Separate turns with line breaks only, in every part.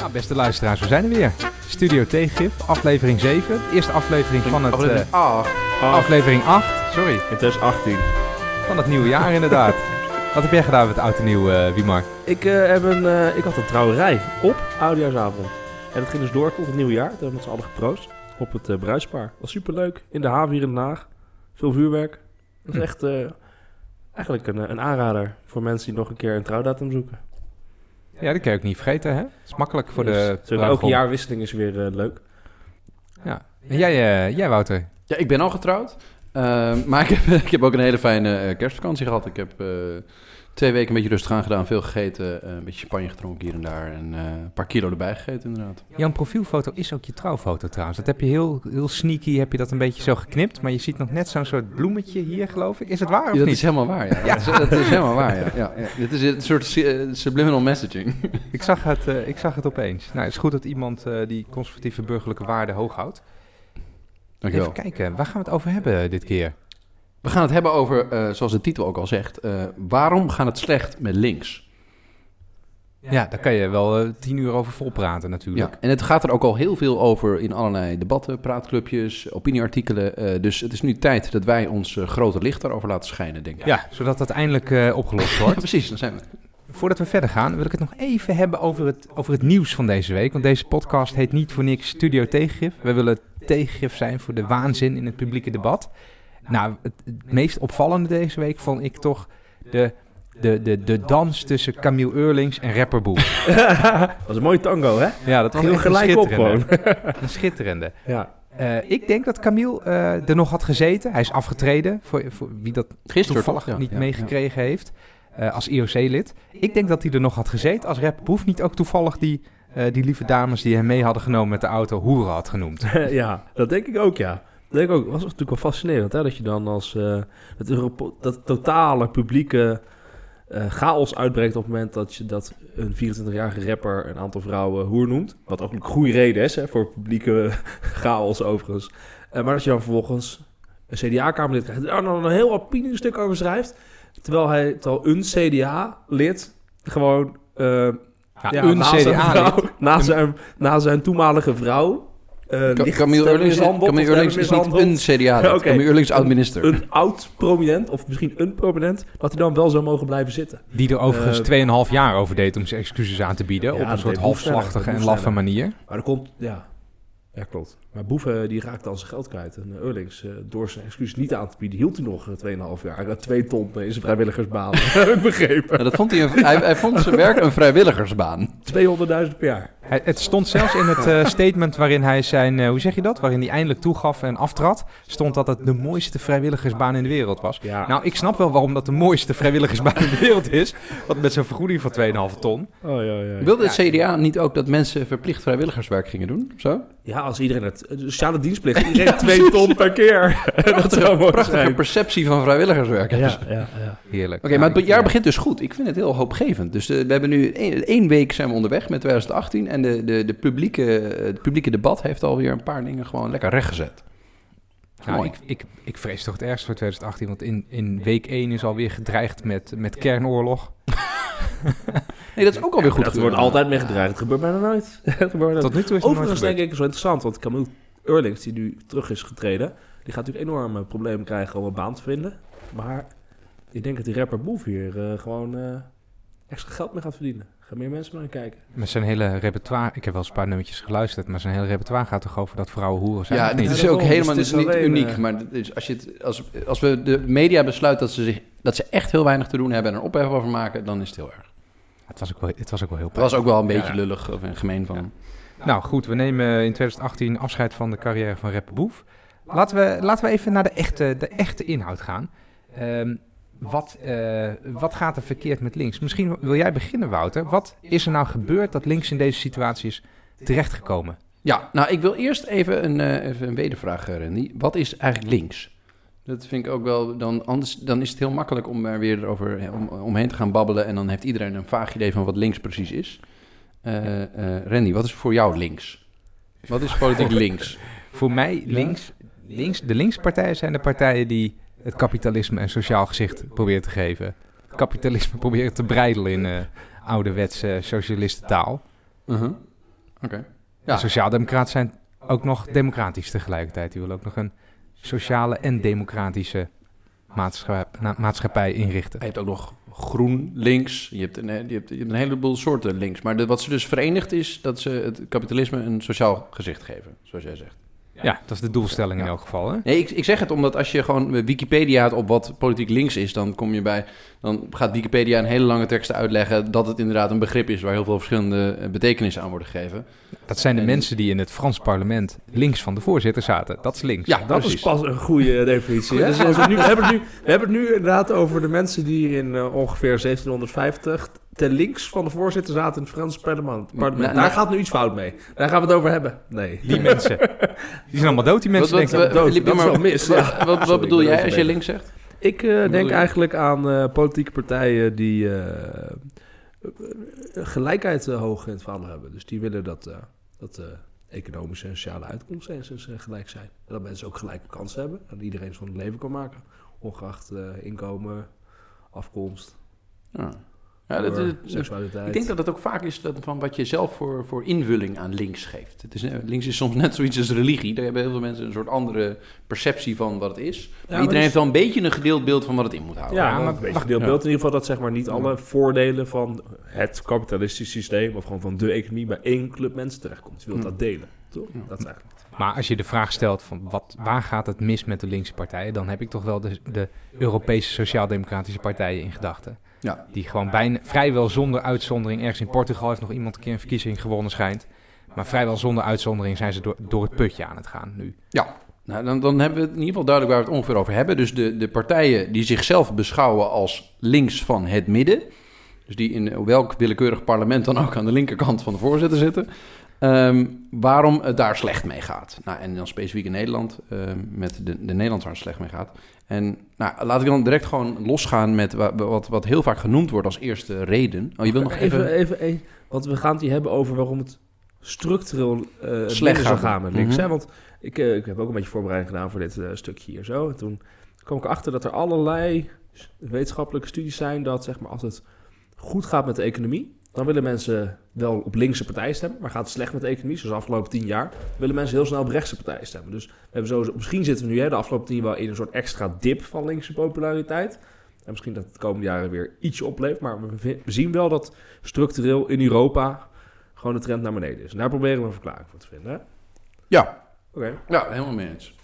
Nou, beste luisteraars, we zijn er weer. Studio Tegengif, aflevering 7. Eerste aflevering van het...
Aflevering
eh,
8.
aflevering 8, sorry.
In 2018.
Van het nieuwe jaar inderdaad. Wat heb jij gedaan met oud en nieuw, eh Wiemar?
Ik, eh, heb een, eh, ik had een trouwerij op oudejaarsavond. En dat ging dus door tot het nieuwe jaar. Toen hebben we met z'n allen geproost op het eh bruidspaar. was superleuk. In de haven hier in Den Haag. Veel vuurwerk. Dat is
Hm.
echt eh, eigenlijk een, eh, een aanrader voor mensen die nog een keer een trouwdatum zoeken.
Ja, dat kan je ook niet vergeten, hè? Het is makkelijk voor
Dus,
de
elke jaarwisseling is weer eh, leuk.
Ja. En jij, eh, jij, Wouter?
Ja, ik ben al getrouwd. Eh, maar ik heb, ik heb ook een hele fijne kerstvakantie gehad. Ik heb eh, twee weken een beetje rustig aan gedaan. Veel gegeten. eh, een beetje champagne gedronken hier en daar. En eh, een paar kilo erbij gegeten inderdaad.
Jouw profielfoto is ook je trouwfoto trouwens. Dat heb je heel, heel sneaky, heb je dat een beetje zo geknipt. Maar je ziet nog net zo'n soort bloemetje hier, geloof ik. Is het waar of
Ja, dat
niet?
is helemaal waar, ja. Dat, is, dat is helemaal waar, ja. ja. Dit is een soort eh, subliminal messaging.
Ik zag het, ik zag het opeens. Nou, het is goed dat iemand die conservatieve burgerlijke waarden hoog houdt.
Dankjewel.
Even kijken, waar gaan we het over hebben dit keer?
We gaan het hebben over, eh, zoals de titel ook al zegt... eh, waarom gaat het slecht met links?
Ja, daar kan je wel eh, tien uur over volpraten natuurlijk.
Ja, en het gaat er ook al heel veel over in allerlei debatten, praatclubjes, opinieartikelen. dus het is nu tijd dat wij ons grote licht daarover laten schijnen, denk ik.
Ja, zodat dat eindelijk opgelost
Ja,
wordt.
precies, dan zijn we.
Voordat we verder gaan, wil ik het nog even hebben over het, over het nieuws van deze week. Want deze podcast heet niet voor niks Studio Tegengif. We willen tegengif zijn voor de waanzin in het publieke debat. Nou, het, het meest opvallende deze week vond ik toch de, de, de, de dans tussen Camille Eurlings en rapper Boef.
dat was een mooie tango, hè?
Ja, dat was een
gelijk op gewoon.
Een schitterende.
Ja.
Eh, ik denk dat Camille eh, er nog had gezeten. Hij is afgetreden, voor, voor wie dat
Gisteren
toevallig?
Ja,
niet
ja,
meegekregen heeft eh, als IOC-lid. Ik denk dat hij er nog had gezeten als rapper Boef niet ook toevallig die, eh, die lieve dames die hem mee hadden genomen met de auto hoeren had genoemd.
ja, dat denk ik ook, ja. Dat denk ik ook. was natuurlijk wel fascinerend, hè? Dat je dan als... eh het Europo- dat totale publieke eh, chaos uitbreekt op het moment dat je dat een 24-jarige rapper een aantal vrouwen hoer noemt. Wat ook een goede reden is, hè, voor publieke chaos overigens. Eh, maar dat je dan vervolgens een CDA-kamerlid krijgt... daar dan een heel opiniestuk over schrijft... terwijl, hij, terwijl een CDA-lid gewoon... eh,
Ja,
ja,
een
na zijn
CDA-lid.
vrouw- Na zijn, na zijn toenmalige vrouw. Eh, ligt
Camille Eurlings, is niet een CDA,
Ja.
Camille Eurlings is oud-minister.
Een oud prominent, of misschien een prominent, dat hij dan wel zou mogen blijven zitten.
Die er overigens
Eh,
2,5 jaar over deed om zijn excuses aan te bieden.
Ja,
op een soort halfslachtige en laffe manier.
Maar er komt, ja, ja klopt. Maar Boeven die raakte al zijn geld kwijt. En uh, Eurlings, eh, door zijn excuses niet aan te bieden, hield hij nog eh, 2,5 jaar. Uh, twee ton in zijn vrijwilligersbaan. Heb ik begrepen.
Ja, dat vond hij, een, hij, hij vond zijn werk een vrijwilligersbaan.
200.000 per jaar.
Hij- Het stond zelfs in het eh, statement waarin hij zijn, eh, hoe zeg je dat? Waarin hij eindelijk toegaf en aftrad. Stond dat het de mooiste vrijwilligersbaan in de wereld was.
Ja.
Nou, ik snap wel waarom dat de mooiste vrijwilligersbaan in de wereld is. Want met zo'n vergoeding van 2,5 ton.
Oh, ja, ja.
Wilde het CDA niet ook dat mensen verplicht vrijwilligerswerk gingen doen? Zo?
Ja, als iedereen het... De sociale dienstplicht. Iedereen 2 ton per keer. dat zou
Prachtige
zijn.
perceptie van vrijwilligerswerk.
Ja, ja, ja.
Heerlijk.
Oké,
Ja,
maar het jaar
ja.
begint dus goed. Ik vind het heel hoopgevend. Dus eh, we hebben nu één, één week zijn we onderweg met 2018. En de, de, de publieke, het publieke debat heeft alweer een paar dingen gewoon lekker rechtgezet.
Nou,
Mooi.
ik, ik, ik vrees toch het ergste voor 2018. Want in, in week 1 is alweer gedreigd met, met kernoorlog.
Nee, dat is ook alweer goed
dat wordt altijd mee gedreigd. Het gebeurt bijna nooit. Het gebeurt bijna
Tot nu toe is het nooit
Overigens denk ik zo interessant, want Camille Eurlings, die nu terug is getreden, die gaat natuurlijk enorme problemen krijgen om een baan te vinden. Maar ik denk dat die rapper Boef hier eh, gewoon eh, extra geld mee gaat verdienen. Gaan meer mensen naar kijken.
Met zijn hele repertoire, ik heb wel eens een paar nummertjes geluisterd, maar zijn hele repertoire gaat toch over dat vrouwen hoeren zijn?
Ja, dit is ook helemaal
Dus
is niet
alleen,
uniek.
eh,
Maar is, als, je het, als, als we de media besluit dat ze, zich, dat ze echt heel weinig te doen hebben en er ophef over maken, dan is het heel erg.
Het was ook wel, het was ook wel heel
Het was ook wel een beetje
Ja.
lullig of gemeen van.
Ja. Nou goed, we nemen in 2018 afscheid van de carrière van rapper Boef. Laten we, laten we even naar de echte, de echte inhoud gaan. Ehm, wat, eh, wat gaat er verkeerd met links? Misschien wil jij beginnen, Wouter. Wat is er nou gebeurd dat links in deze situatie is terechtgekomen?
Ja, nou, ik wil eerst even een, eh, even een wedervraag, eh, Randy. Wat is eigenlijk links? Dat vind ik ook wel, dan, anders, dan is het heel makkelijk om er weer over, om, omheen te gaan babbelen. En dan heeft iedereen een vaag idee van wat links precies is. Eh eh, Randy, wat is voor jou links? Wat is politiek links?
Voor mij links, links, de linkspartijen zijn de partijen die het kapitalisme een sociaal gezicht proberen te geven. Het kapitalisme proberen te breidelen in eh ouderwetse socialistentaal.
Uh-huh. Oké. Ja.
Sociaaldemocraten zijn ook nog democratisch tegelijkertijd. Die willen ook nog een sociale en democratische maatschappij, inrichten.
Je hebt ook nog groen links. Je hebt een, hebt, een heleboel soorten links. Maar wat ze dus verenigt is dat ze het kapitalisme een sociaal gezicht geven, zoals jij zegt.
Ja, dat is de doelstelling in elk geval. Hè?
Nee, ik, ik zeg het omdat als je gewoon Wikipedia had op wat politiek links is, dan kom je bij. Dan gaat Wikipedia een hele lange tekst uitleggen dat het inderdaad een begrip is waar heel veel verschillende eh, betekenissen aan worden gegeven.
Dat zijn de
En-
mensen die in het Frans parlement links van de voorzitter zaten. Dat is links.
Ja,
Dat
precies.
is pas een goede definitie. Hè? Dus we, nu, we, hebben het nu, we hebben het nu inderdaad over de mensen die in eh, ongeveer 1750 ten links van de voorzitter zaten in het Franse parlement. parlement.
Nou,
Daar
nou-
gaat nu iets fout mee. Daar gaan we het over hebben. Nee.
Die mensen. Die zijn allemaal dood, die mensen.
Wat-
denk ik.
wat-
dood.
liep je
Dat
maar-
wel mis,
Wat,
ja.
wat, wat
Sorry,
bedoel jij als je links zegt?
Ik eh, denk eigenlijk aan eh, politieke partijen die eh, gelijkheid hoog in het vaandel hebben. Dus die willen dat, eh, dat eh, economische en sociale uitkomsten eens eh, gelijk zijn. En dat mensen ook gelijke kansen hebben. En iedereen van het leven kan maken. Ongeacht eh, inkomen, afkomst,
Ja. Ja, dat,
seksualiteit.
ik denk dat het ook vaak is dat van wat je zelf voor, voor invulling aan links geeft. Het is, eh, links is soms net zoiets als religie. Daar hebben heel veel mensen een soort andere perceptie van wat het is. Maar
maar
iedereen
dus-
heeft wel een beetje een gedeeld beeld van wat het in moet houden.
Ja,
Ja,
maar
maar
een beetje
wacht,
deelbeeld
ja.
in ieder geval dat zeg maar niet alle voordelen van het kapitalistische systeem of gewoon van de economie bij één club mensen terechtkomt. Je wilt
Hm.
dat delen, toch?
Ja.
Dat is eigenlijk.
Maar als je de vraag stelt van wat, waar gaat het mis met de linkse partijen, dan heb ik toch wel de, de Europese sociaal-democratische partijen in gedachten.
Ja.
Die gewoon bijna, vrijwel zonder uitzondering, ergens in Portugal heeft nog iemand een keer een verkiezing gewonnen schijnt. Maar vrijwel zonder uitzondering zijn ze door, door het putje aan het gaan nu.
Ja, nou, dan, dan hebben we het in ieder geval duidelijk waar we het ongeveer over hebben. Dus de, de partijen die zichzelf beschouwen als links van het midden. Dus die in welk willekeurig parlement dan ook aan de linkerkant van de voorzitter zitten. Ehm, waarom het daar slecht mee gaat. Nou, en dan specifiek in Nederland, ehm, met de, de Nederlanders waar het slecht mee gaat. En nou, laat ik dan direct gewoon losgaan met wa- wat, wat heel vaak genoemd wordt als eerste reden. Oh, je wil nog even...
even, even, even, want we gaan het hier hebben over waarom het structureel eh
Slecht
zou gaan met links.
Mhm.
hè? Want ik, eh, ik heb ook een beetje voorbereiding gedaan voor dit eh, stukje hier zo. En toen kwam ik achter dat er allerlei wetenschappelijke studies zijn dat zeg maar, als het goed gaat met de economie, dan willen mensen wel op linkse partijen stemmen. Maar gaat het slecht met de economie, zoals de afgelopen tien jaar, willen mensen heel snel op rechtse partijen stemmen. Dus we hebben sowieso, misschien zitten we nu hè, de afgelopen tien jaar wel in een soort extra dip van linkse populariteit. En misschien dat het de komende jaren weer ietsje oplevert. Maar we, zien wel dat structureel in Europa gewoon de trend naar beneden is. En daar proberen we een verklaring voor te vinden. hè?
Ja,
Oké.
Ja, helemaal mee eens.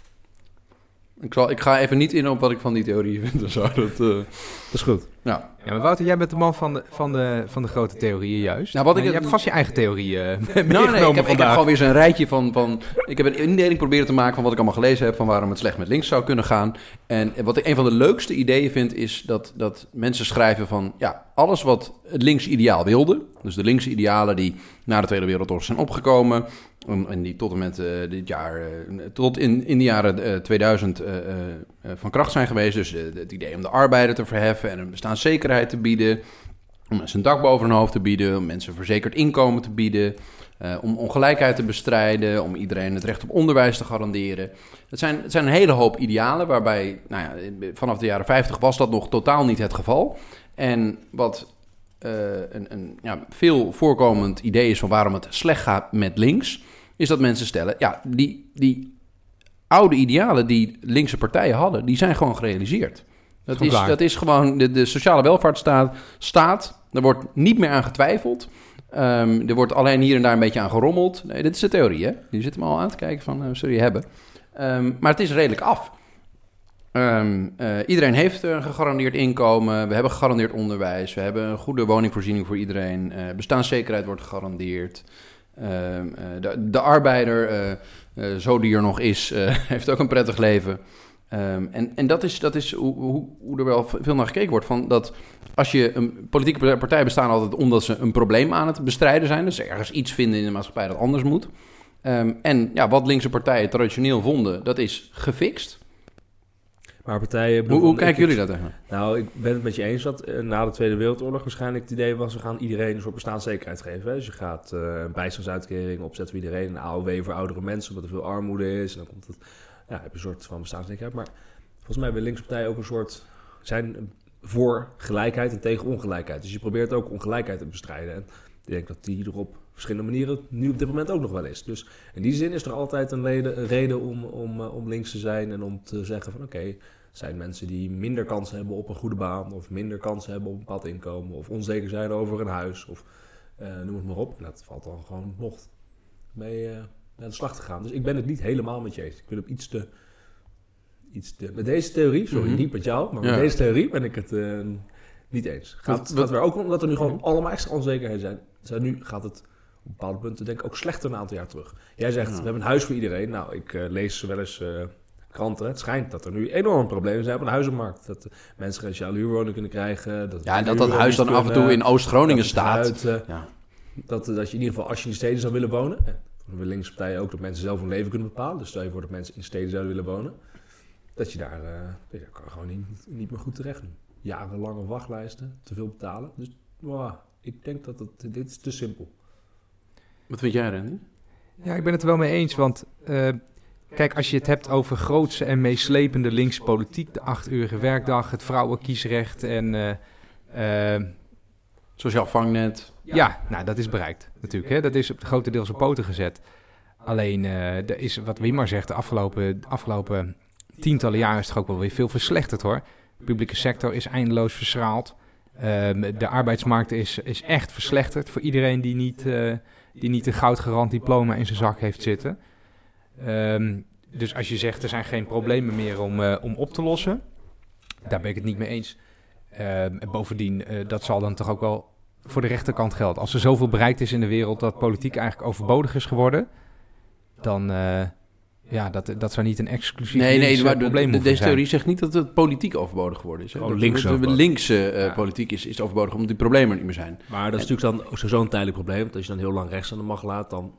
Ik, zal, ik ga even niet in op wat ik van die theorie vind zo. Dat, eh,
Dat is goed.
ja.
Ja, maar Wouter, jij bent de man van de, van de, van de grote theorieën juist.
Nou, wat ik-
je hebt vast je eigen theorieën
Nou,
meegenomen
nee, ik, heb, ik heb gewoon weer zo'n rijtje van, van... Ik heb een indeling proberen te maken van wat ik allemaal gelezen heb... van waarom het slecht met links zou kunnen gaan. En wat ik een van de leukste ideeën vind... is dat, dat mensen schrijven van... ja, alles wat het links ideaal wilde... dus de linkse idealen die na de Tweede Wereldoorlog zijn opgekomen... en die tot en met eh, dit jaar... eh, tot in, in de jaren eh, 2000 eh, van kracht zijn geweest. Dus het idee om de arbeider te verheffen... en een bestaanszekerheid te bieden... om mensen een dak boven hun hoofd te bieden... om mensen verzekerd inkomen te bieden... Om ongelijkheid te bestrijden, om iedereen het recht op onderwijs te garanderen. Het zijn, het zijn een hele hoop idealen, waarbij nou ja, vanaf de jaren 50 was dat nog totaal niet het geval. En wat een, een ja, veel voorkomend idee is van waarom het slecht gaat met links, is dat mensen stellen, ja, die, die oude idealen die linkse partijen hadden, die zijn gewoon gerealiseerd. Dat
Gewoon
is,
klaar.
dat is gewoon, de, de sociale welvaartsstaat staat, er wordt niet meer aan getwijfeld. Ehm, er wordt alleen hier en daar een beetje aan gerommeld. Nee, dit is de theorie, hè? Je zit hem al aan te kijken van, uh, zul je hebben. Ehm, maar het is redelijk af. Ehm, eh, iedereen heeft een gegarandeerd inkomen. We hebben gegarandeerd onderwijs. We hebben een goede woningvoorziening voor iedereen. Eh, bestaanszekerheid wordt gegarandeerd. Ehm, eh, de, de arbeider, eh, eh, zo die er nog is, heeft ook een prettig leven. Ehm, en, en dat is, dat is hoe, hoe, er wel veel naar gekeken wordt. Van dat als je een politieke partijen bestaan altijd omdat ze een probleem aan het bestrijden zijn. Dus ergens iets vinden in de maatschappij dat anders moet. Ehm, en ja, wat linkse partijen traditioneel vonden, dat is gefixt.
Maar partijen...
Hoe, hoe kijken jullie dat tegen?
Nou, ik ben het met je eens dat eh, na de Tweede Wereldoorlog waarschijnlijk het idee was... we gaan iedereen een soort bestaanszekerheid geven. Hè? Dus je gaat eh, een bijstandsuitkering opzetten voor iedereen. Een AOW voor oudere mensen, omdat er veel armoede is. En dan komt het, ja, heb je een soort van bestaanszekerheid. Maar volgens mij hebben linkse partijen ook een soort... zijn voor gelijkheid en tegen ongelijkheid. Dus je probeert ook ongelijkheid te bestrijden. En ik denk dat die erop verschillende manieren nu op dit moment ook nog wel is. Dus in die zin is er altijd een reden, een reden om, om, eh, om links te zijn en om te zeggen van oké, zijn mensen die minder kans hebben op een goede baan of minder kans hebben op een bepaald inkomen of onzeker zijn over een huis of eh, noem het maar op. En dat valt dan gewoon nog mee eh, naar de slag te gaan. Dus ik ben het niet helemaal met je eens. Ik wil op iets te... Iets te met deze theorie, sorry,
Mhm.
niet met jou, maar
Ja.
met deze theorie ben ik het eh, niet eens. Gaat,
Wat-
gaat weer ook omdat er nu gewoon allemaal extra onzekerheden zijn. zijn. Nu gaat het op bepaalde punten denk ik ook slechter een aantal jaar terug. Jij zegt,
Ja.
we hebben een huis voor iedereen. Nou, ik lees wel eens kranten. Het schijnt dat er nu enorm problemen zijn op de huizenmarkt. Dat mensen geen sociale huurwoning kunnen krijgen. Dat
Ja, en dat dat huis dan af en toe in Oost-Groningen staat.
uit,
Ja.
dat, dat je in ieder geval, als je in de steden zou willen wonen... en de linkse partijen ook dat mensen zelf hun leven kunnen bepalen. Dus stel je voor dat mensen in steden zouden willen wonen... dat je daar, eh, kan gewoon niet, niet meer goed terecht nu. Jarenlange wachtlijsten, te veel betalen. Dus wow, ik denk dat het, dit is te simpel.
Wat vind jij, Randy?
Ja, ik ben het er wel mee eens, want eh, kijk, als je het hebt over grootse en meeslepende linkse politiek, de acht uurige werkdag, het vrouwenkiesrecht en eh, eh,
Sociaal vangnet.
ja, nou dat is bereikt natuurlijk. Hè? Dat is op grotendeels op poten gezet. Alleen, eh, er is wat Wimar zegt, de afgelopen, de afgelopen tientallen jaren is het ook wel weer veel verslechterd hoor. De publieke sector is eindeloos verschraald. Ehm, de arbeidsmarkt is, is echt verslechterd voor iedereen die niet, die niet een goudgerand diploma in zijn zak heeft zitten. Ehm, dus als je zegt er zijn geen problemen meer om, eh, om op te lossen, daar ben ik het niet mee eens. Ehm, en bovendien, eh, dat zal dan toch ook wel voor de rechterkant gelden. Als er zoveel bereikt is in de wereld dat politiek eigenlijk overbodig is geworden, dan uh, ja, dat, dat zou niet een exclusief
nee, nee, maar
probleem
de,
de,
deze theorie zegt niet dat het politiek overbodig geworden is. Hè?
Oh, links
de linkse uh,
Ja.
politiek is, is overbodig omdat die problemen er niet meer zijn.
Maar dat is natuurlijk dan ook sowieso een tijdelijk probleem. Want als je dan heel lang rechts aan de macht laat, dan...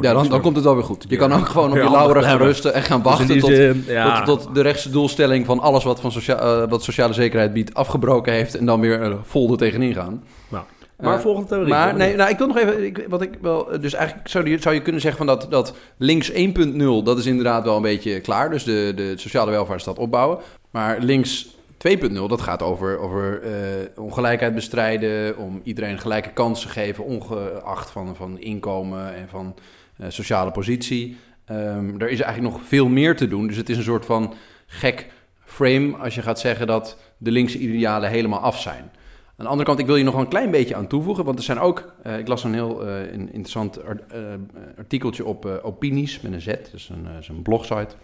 Ja, dan, dan komt het wel weer goed. Je kan ook gewoon op je lauren gaan rusten en gaan
Dus
wachten tot,
zin,
tot, tot de rechtse doelstelling van alles wat, van socia eh, wat sociale zekerheid biedt afgebroken heeft en dan weer uh, vol er tegenin gaan.
Nou, Maar
Uh,
volgende theorie.
Maar nee, nou, ik wil nog even, ik, wat ik wel, dus eigenlijk zou je, zou je kunnen zeggen van dat, dat links 1.0, dat is inderdaad wel een beetje klaar. Dus de, de sociale welvaartsstaat opbouwen. Maar links 2.0, dat gaat over, over uh, ongelijkheid bestrijden, om iedereen gelijke kansen geven, ongeacht van, van inkomen en van sociale positie. Um, er is eigenlijk nog veel meer te doen. Dus het is een soort van gek frame als je gaat zeggen dat de linkse idealen helemaal af zijn. Aan de andere kant, ik wil je nog een klein beetje aan toevoegen. Want er zijn ook, uh, ik las een heel uh, interessant art, artikeltje op Opinies met een Z, dus een, blogsite.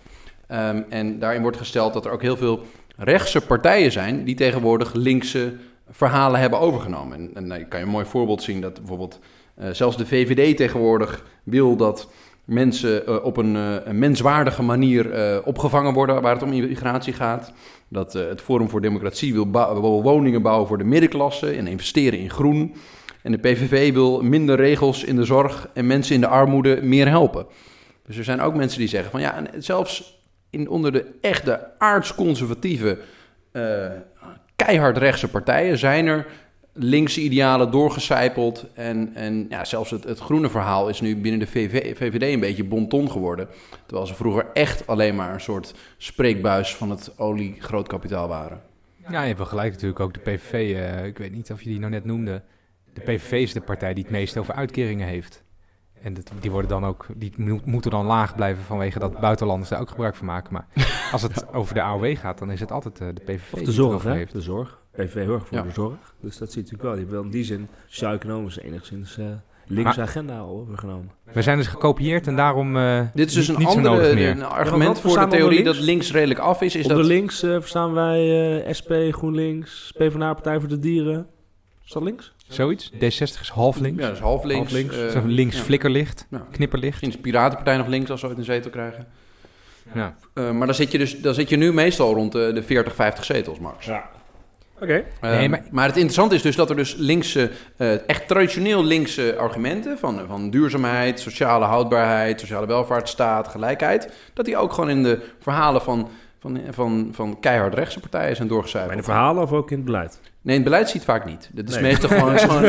Um, en daarin wordt gesteld dat er ook heel veel rechtse partijen zijn die tegenwoordig linkse verhalen hebben overgenomen. En, en dan kan je een mooi voorbeeld zien dat bijvoorbeeld uh, zelfs de VVD tegenwoordig wil dat mensen uh, op een, uh, een menswaardige manier opgevangen worden waar het om immigratie gaat. Dat het Forum voor Democratie wil, wil, woningen bouwen voor de middenklasse en investeren in groen. En de PVV wil minder regels in de zorg en mensen in de armoede meer helpen. Dus er zijn ook mensen die zeggen van ja, en zelfs in, onder de echte aardsconservatieve, keihard rechtse partijen zijn er linkse idealen doorgecijpeld. En, en ja, zelfs het, het groene verhaal is nu binnen de VV, VVD een beetje bonton geworden. Terwijl ze vroeger echt alleen maar een soort spreekbuis van het olie-grootkapitaal waren.
Ja, je hebt wel gelijk natuurlijk ook de PVV. Uh, ik weet niet of je die nou net noemde. De PVV is de partij die het meest over uitkeringen heeft. En dat, die, worden dan ook, die moeten dan laag blijven vanwege dat buitenlanders daar ook gebruik van maken. Maar als het over de AOW gaat, dan is het altijd uh, de PVV
of de
die
zorg, hè?
heeft.
De zorg. PVV heel erg voor
Ja.
de zorg. Dus dat ziet natuurlijk wel. Die hebben wel in die zin sociaal-economisch enigszins uh, linkse
Maar-
agenda overgenomen.
We zijn dus gekopieerd en daarom uh,
Dit is dus
niet,
een andere een argument voor de
we
theorie dat
links?
redelijk af is. is
Op
dat,
de links uh, verstaan wij uh, SP, GroenLinks, PvdA, Partij voor de Dieren. Is dat links?
Zoiets. D60 is half links.
Ja, dat is half links.
Half links.
eh,
Zo'n links
ja.
flikkerlicht,
Ja.
knipperlicht.
Misschien is de Piratenpartij nog links als ze ooit een zetel krijgen.
Ja.
Uh, maar dan zit, je dus, dan zit je nu meestal rond de, de 40, 50 zetels, Max.
Ja. Oké.
Uh,
Nee,
maar...
maar-
het interessante is dus dat er dus linkse, uh, echt traditioneel linkse argumenten van, van duurzaamheid, sociale houdbaarheid, sociale welvaartsstaat, gelijkheid, dat die ook gewoon in de verhalen van, van, van, van keihard rechtse partijen zijn
Bij
doorgecijferd.
de verhalen of ook in het beleid?
Nee, in het beleid ziet vaak niet. Het is
Nee.
meestal gewoon, het is gewoon,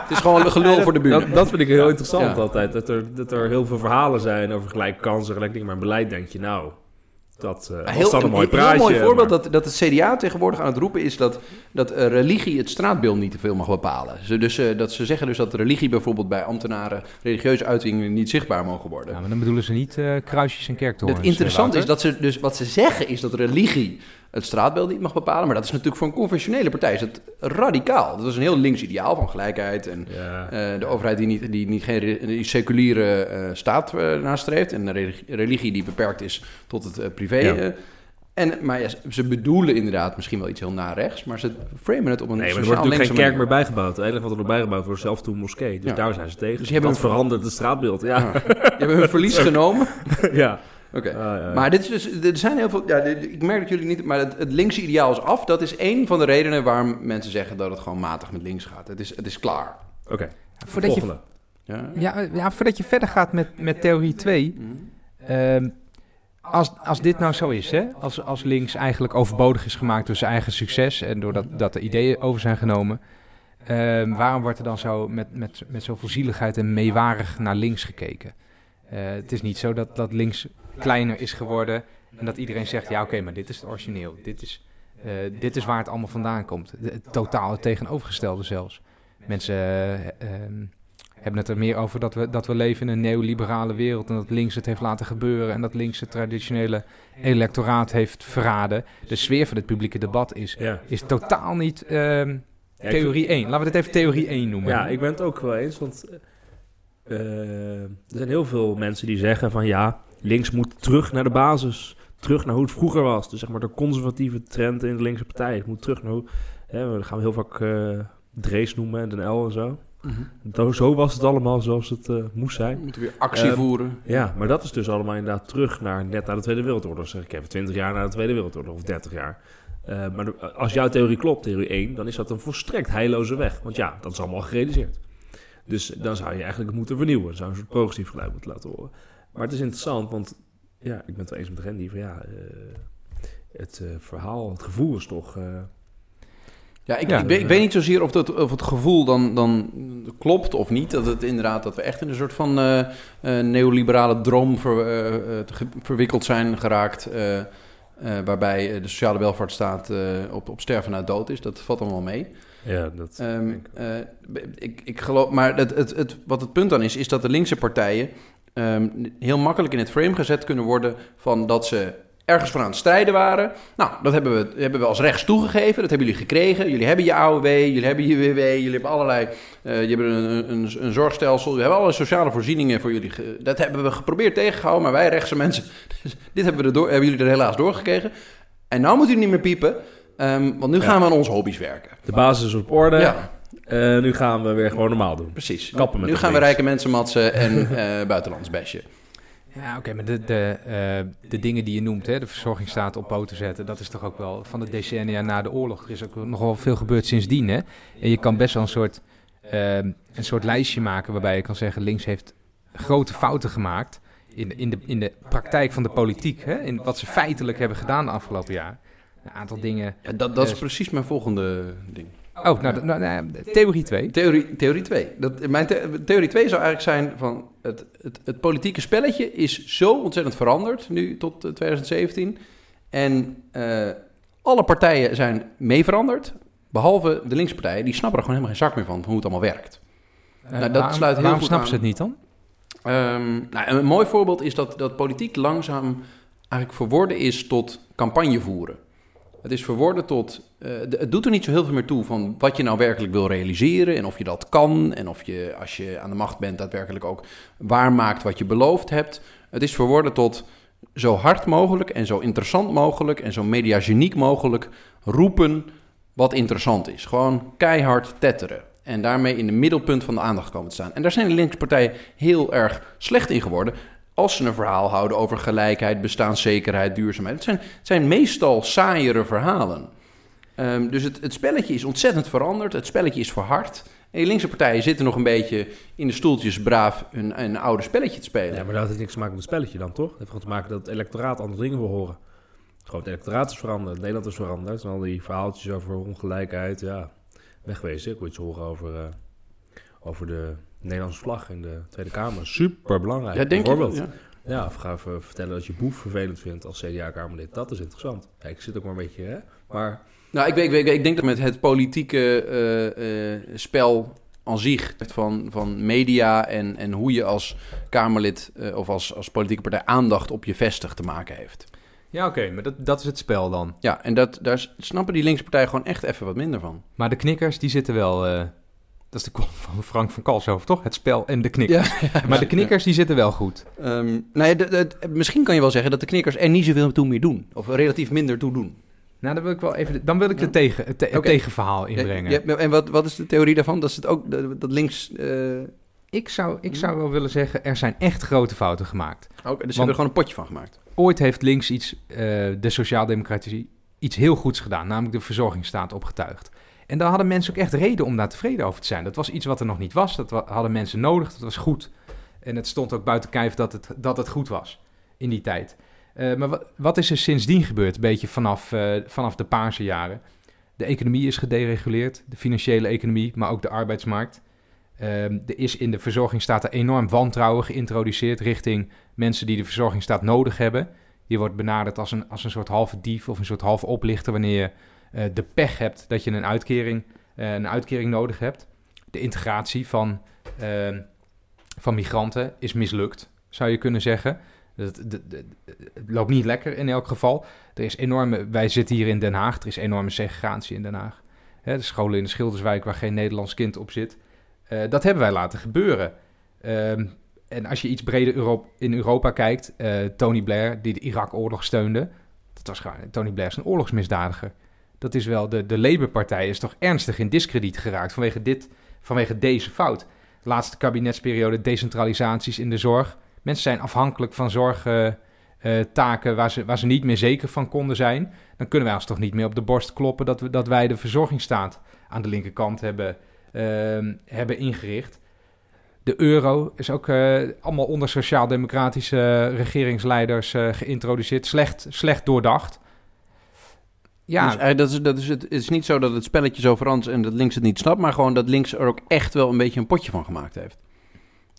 het is gewoon gelul voor de buurt.
Dat, dat vind ik heel interessant
Ja.
altijd. Dat er, dat er heel veel verhalen zijn over gelijke kansen, gelijk dingen. Maar in beleid denk je, nou, Dat uh,
Een heel,
was dan een mooi
een heel mooi voorbeeld
maar-
dat, dat het CDA tegenwoordig aan het roepen is dat, dat eh, religie het straatbeeld niet te veel mag bepalen. Ze, dus, eh, dat ze zeggen dus dat religie bijvoorbeeld bij ambtenaren religieuze uitingen niet zichtbaar mogen worden.
Ja, maar dan bedoelen ze niet eh, kruisjes en kerktorens.
het interessante is dat ze dus wat ze zeggen is dat religie het straatbeeld niet mag bepalen, maar dat is natuurlijk voor een conventionele partij is het radicaal. Dat is een heel links ideaal van gelijkheid en
Ja.
eh, de overheid die niet, die niet geen die seculiere eh, staat eh, nastreeft en de religie, die beperkt is tot het privé.
Ja.
en, maar ja, ze- bedoelen inderdaad misschien wel iets heel naar rechts, maar ze framen het op een
Nee, maar er wordt natuurlijk geen kerk meer bijgebouwd. Het enige wat er nog bijgebouwd wordt, zelf toen moskee. Dus
Ja.
daar zijn ze tegen.
Dus
dat
een-
verandert het straatbeeld. Ja.
Die hebben hun verlies genomen.
ja.
Oké.
Ah, ja.
Maar dit is dus, er zijn heel veel. Ja, dit- ik merk dat jullie niet. Maar het, het linkse ideaal is af. Dat is één van de redenen waarom mensen zeggen dat het gewoon matig met links gaat. Het is, het is klaar.
Oké,
Voordat je,
volgende.
Ja.
ja, ja, voordat je verder gaat met, met theorie 2.
Mhm.
ehm, als, als dit nou zo is, hè? Als, als links eigenlijk overbodig is gemaakt door zijn eigen succes en doordat dat de ideeën over zijn genomen, ehm, waarom wordt er dan zo met, met, met zoveel zieligheid en meewarig naar links gekeken? Eh, het is niet zo dat, dat links kleiner is geworden en dat iedereen zegt, ja oké, maar dit is het origineel, dit is, eh, dit is waar het allemaal vandaan komt. Het tegenovergestelde zelfs. Mensen eh, ehm, hebben het er meer over dat we, dat we leven in een neoliberale wereld en dat links het heeft laten gebeuren en dat links het traditionele electoraat heeft verraden. De sfeer van het publieke debat is,
Ja.
is totaal niet ehm, theorie 1. Laten we dit even theorie 1 noemen.
Ja, ik ben het ook wel eens, want eh, er zijn heel veel mensen die zeggen van ja, links moet terug naar de basis, terug naar hoe het vroeger was. Dus zeg maar de conservatieve trend in de linkse partij. Het moet terug naar hoe, hè, we gaan heel vaak eh Drees noemen en Den L en zo. Zo- Zo was het allemaal zoals het eh, moest
We
zijn.
moeten weer actie
Ehm,
voeren.
Ja, maar dat is dus allemaal inderdaad terug naar net na de Tweede Wereldoorlog. Zeg ik even 20 jaar na de Tweede Wereldoorlog of 30 jaar. Maar de- als jouw theorie klopt, theorie 1, dan is dat een volstrekt heilloze weg. Want ja, dat is allemaal gerealiseerd. Dus dan zou je eigenlijk moeten vernieuwen. Dan zou je een soort progressief geluid moeten laten horen. Maar het is interessant, want ja, ik ben het wel eens met Randy van ja, eh, het eh, verhaal, het gevoel is toch... eh,
Ja, ik,
Ja.
ik, weet, ik weet niet zozeer of, dat, of het gevoel dan, dan klopt of niet. Dat het inderdaad dat we echt in een soort van neoliberale droom ver, verwikkeld zijn geraakt. waarbij de sociale welvaartsstaat op, op sterven na dood is. Dat valt allemaal mee.
Ja, dat...
Ehm, eh, ik, ik geloof, maar het, het, het, wat het punt dan is, is dat de linkse partijen ehm, heel makkelijk in het frame gezet kunnen worden van dat ze ergens voor aan het strijden waren. Nou, dat hebben we, hebben we als rechts toegegeven, dat hebben jullie gekregen. Jullie hebben je AOW, jullie hebben je WW, jullie hebben allerlei, eh je hebben een, een, een zorgstelsel, we hebben alle sociale voorzieningen voor jullie. ge- dat hebben we geprobeerd tegengehouden, maar wij rechtse mensen, dit hebben, we er door, hebben jullie er helaas doorgekregen. En nou moeten jullie niet meer piepen, ehm, want nu
Ja.
gaan we aan onze hobby's werken.
De basis is op orde.
Ja.
Eh, nu gaan we weer gewoon normaal doen.
Precies.
Kappen met
nu gaan we rijke mensen matsen en eh buitenlands besje.
Ja, oké, maar de, de, eh, de dingen die je noemt, hè, de verzorgingsstaat op poten zetten, dat is toch ook wel van de decennia na de oorlog. Er is ook nog wel veel gebeurd sindsdien, hè. En je kan best wel een soort, een soort lijstje maken waarbij je kan zeggen, links heeft grote fouten gemaakt in de, in de, in de praktijk van de politiek, hè, in wat ze feitelijk hebben gedaan de afgelopen jaar. Een aantal dingen.
Ja, dat, dat is
Eh,
precies mijn volgende ding.
Oh, nou, nou, nou, theorie 2.
Theorie, theorie 2. Dat, mijn the- theorie 2 zou eigenlijk zijn van het, het, het politieke spelletje is zo ontzettend veranderd nu tot eh, 2017. En eh, alle partijen zijn mee veranderd, behalve de linkse partijen. Die snappen er gewoon helemaal geen zak meer van, hoe het allemaal werkt. Nou, dat sluit heel
waarom snappen ze het niet dan?
Ehm, nou, een mooi voorbeeld is dat, dat politiek langzaam eigenlijk verworden is tot campagne voeren. Het is verworden tot. eh, het doet er niet zo heel veel meer toe van wat je nou werkelijk wil realiseren en of je dat kan en of je als je aan de macht bent daadwerkelijk ook waarmaakt wat je beloofd hebt. Het is verworden tot zo hard mogelijk en zo interessant mogelijk en zo mediageniek mogelijk roepen wat interessant is. Gewoon keihard tetteren. En daarmee in het middelpunt van de aandacht komen te staan. En daar zijn de linkse partijen heel erg slecht in geworden. Als ze een verhaal houden over gelijkheid, bestaanszekerheid, duurzaamheid. Het zijn, het zijn meestal saaiere verhalen. Ehm, dus het, het spelletje is ontzettend veranderd. Het spelletje is verhard. En linkse partijen zitten nog een beetje in de stoeltjes braaf een, een oude spelletje te spelen.
Ja, maar dat heeft niks te maken met het spelletje dan, toch? Het heeft gewoon te maken dat het electoraat andere dingen wil horen. Gewoon het electoraat is veranderd, Nederland is veranderd. Al die verhaaltjes over ongelijkheid, ja, wegwezen. Ik wil iets horen over, eh, over de Nederlandse vlag in de Tweede Kamer. Super belangrijk.
ja, denk je?
Bijvoorbeeld.
Ja.
Ja, of ga even vertellen dat je Boef vervelend vindt als CDA-Kamerlid. Dat is interessant. Ja, ik zit ook maar een beetje, hè. Maar
Nou, ik, weet- ik, weet- ik denk dat met het politieke eh, eh, spel aan zich van, van media en, en hoe je als Kamerlid eh, of als, als politieke partij aandacht op je vestigt te maken heeft.
Ja, oké, maar dat, dat is het spel dan.
Ja, en dat, daar snappen die linkse partijen gewoon echt even wat minder van.
Maar de knikkers, die zitten wel... dat is de column van Frank van Kalshoven, toch? Het spel en de knikkers. maar de knikkers, die zitten wel goed.
Ehm, nou ja, de- de- misschien kan je wel zeggen dat de knikkers er niet zoveel toe meer doen. Of relatief minder toe doen.
Nou, dan wil ik wel even... Dan wil ik
Ja.
de tegen, het, te- het
Oké.
tegenverhaal inbrengen.
Ja, ja, en wat, wat is de theorie daarvan? Dat, is het ook, dat, dat links... eh
Ik, zou, ik zou wel willen zeggen, er zijn echt grote fouten gemaakt.
ook, dus ze hebben er gewoon een potje van gemaakt.
Ooit heeft links iets, eh, de sociaaldemocratie, iets heel goeds gedaan. Namelijk de verzorgingsstaat opgetuigd. En daar hadden mensen ook echt reden om daar tevreden over te zijn. Dat was iets wat er nog niet was. Dat hadden mensen nodig. Dat was goed. En het stond ook buiten kijf dat het, dat het goed was in die tijd. Eh, maar wat, wat is er sindsdien gebeurd? Een beetje vanaf, eh, vanaf de paarse jaren. De economie is gedereguleerd. De financiële economie, maar ook de arbeidsmarkt. Ehm, er is in de verzorgingsstaat enorm wantrouwen geïntroduceerd richting mensen die de verzorgingsstaat nodig hebben. Je wordt benaderd als een, als een soort halve dief of een soort halve oplichter wanneer je de pech hebt dat je een uitkering, eh, een uitkering nodig hebt. De integratie van, ehm, van migranten is mislukt, zou je kunnen zeggen. Het, het loopt niet lekker in elk geval. Er is enorme, wij zitten hier in Den Haag, er is enorme segregatie in Den Haag. Hè, de scholen in de Schilderswijk waar geen Nederlands kind op zit. Eh, dat hebben wij laten gebeuren. Ehm, en als je iets breder Euro- in Europa kijkt, eh, Tony Blair, die de Irak-oorlog steunde, dat was Tony Blair is een oorlogsmisdadiger. Dat is wel, de, de Labour-partij is toch ernstig in diskrediet geraakt vanwege, dit, vanwege deze fout. Laatste kabinetsperiode, decentralisaties in de zorg. Mensen zijn afhankelijk van zorgtaken waar, ze, waar ze niet meer zeker van konden zijn. Dan kunnen wij ons toch niet meer op de borst kloppen dat, we, dat wij de verzorgingsstaat aan de linkerkant hebben, ehm, hebben ingericht. De euro is ook eh, allemaal onder sociaal-democratische regeringsleiders eh, geïntroduceerd. Slecht, slecht doordacht. Ja,
Dus, eh, dat is, dat is het, het is niet zo dat het spelletje zo verandert en dat links het niet snapt, maar gewoon dat links er ook echt wel een beetje een potje van gemaakt heeft.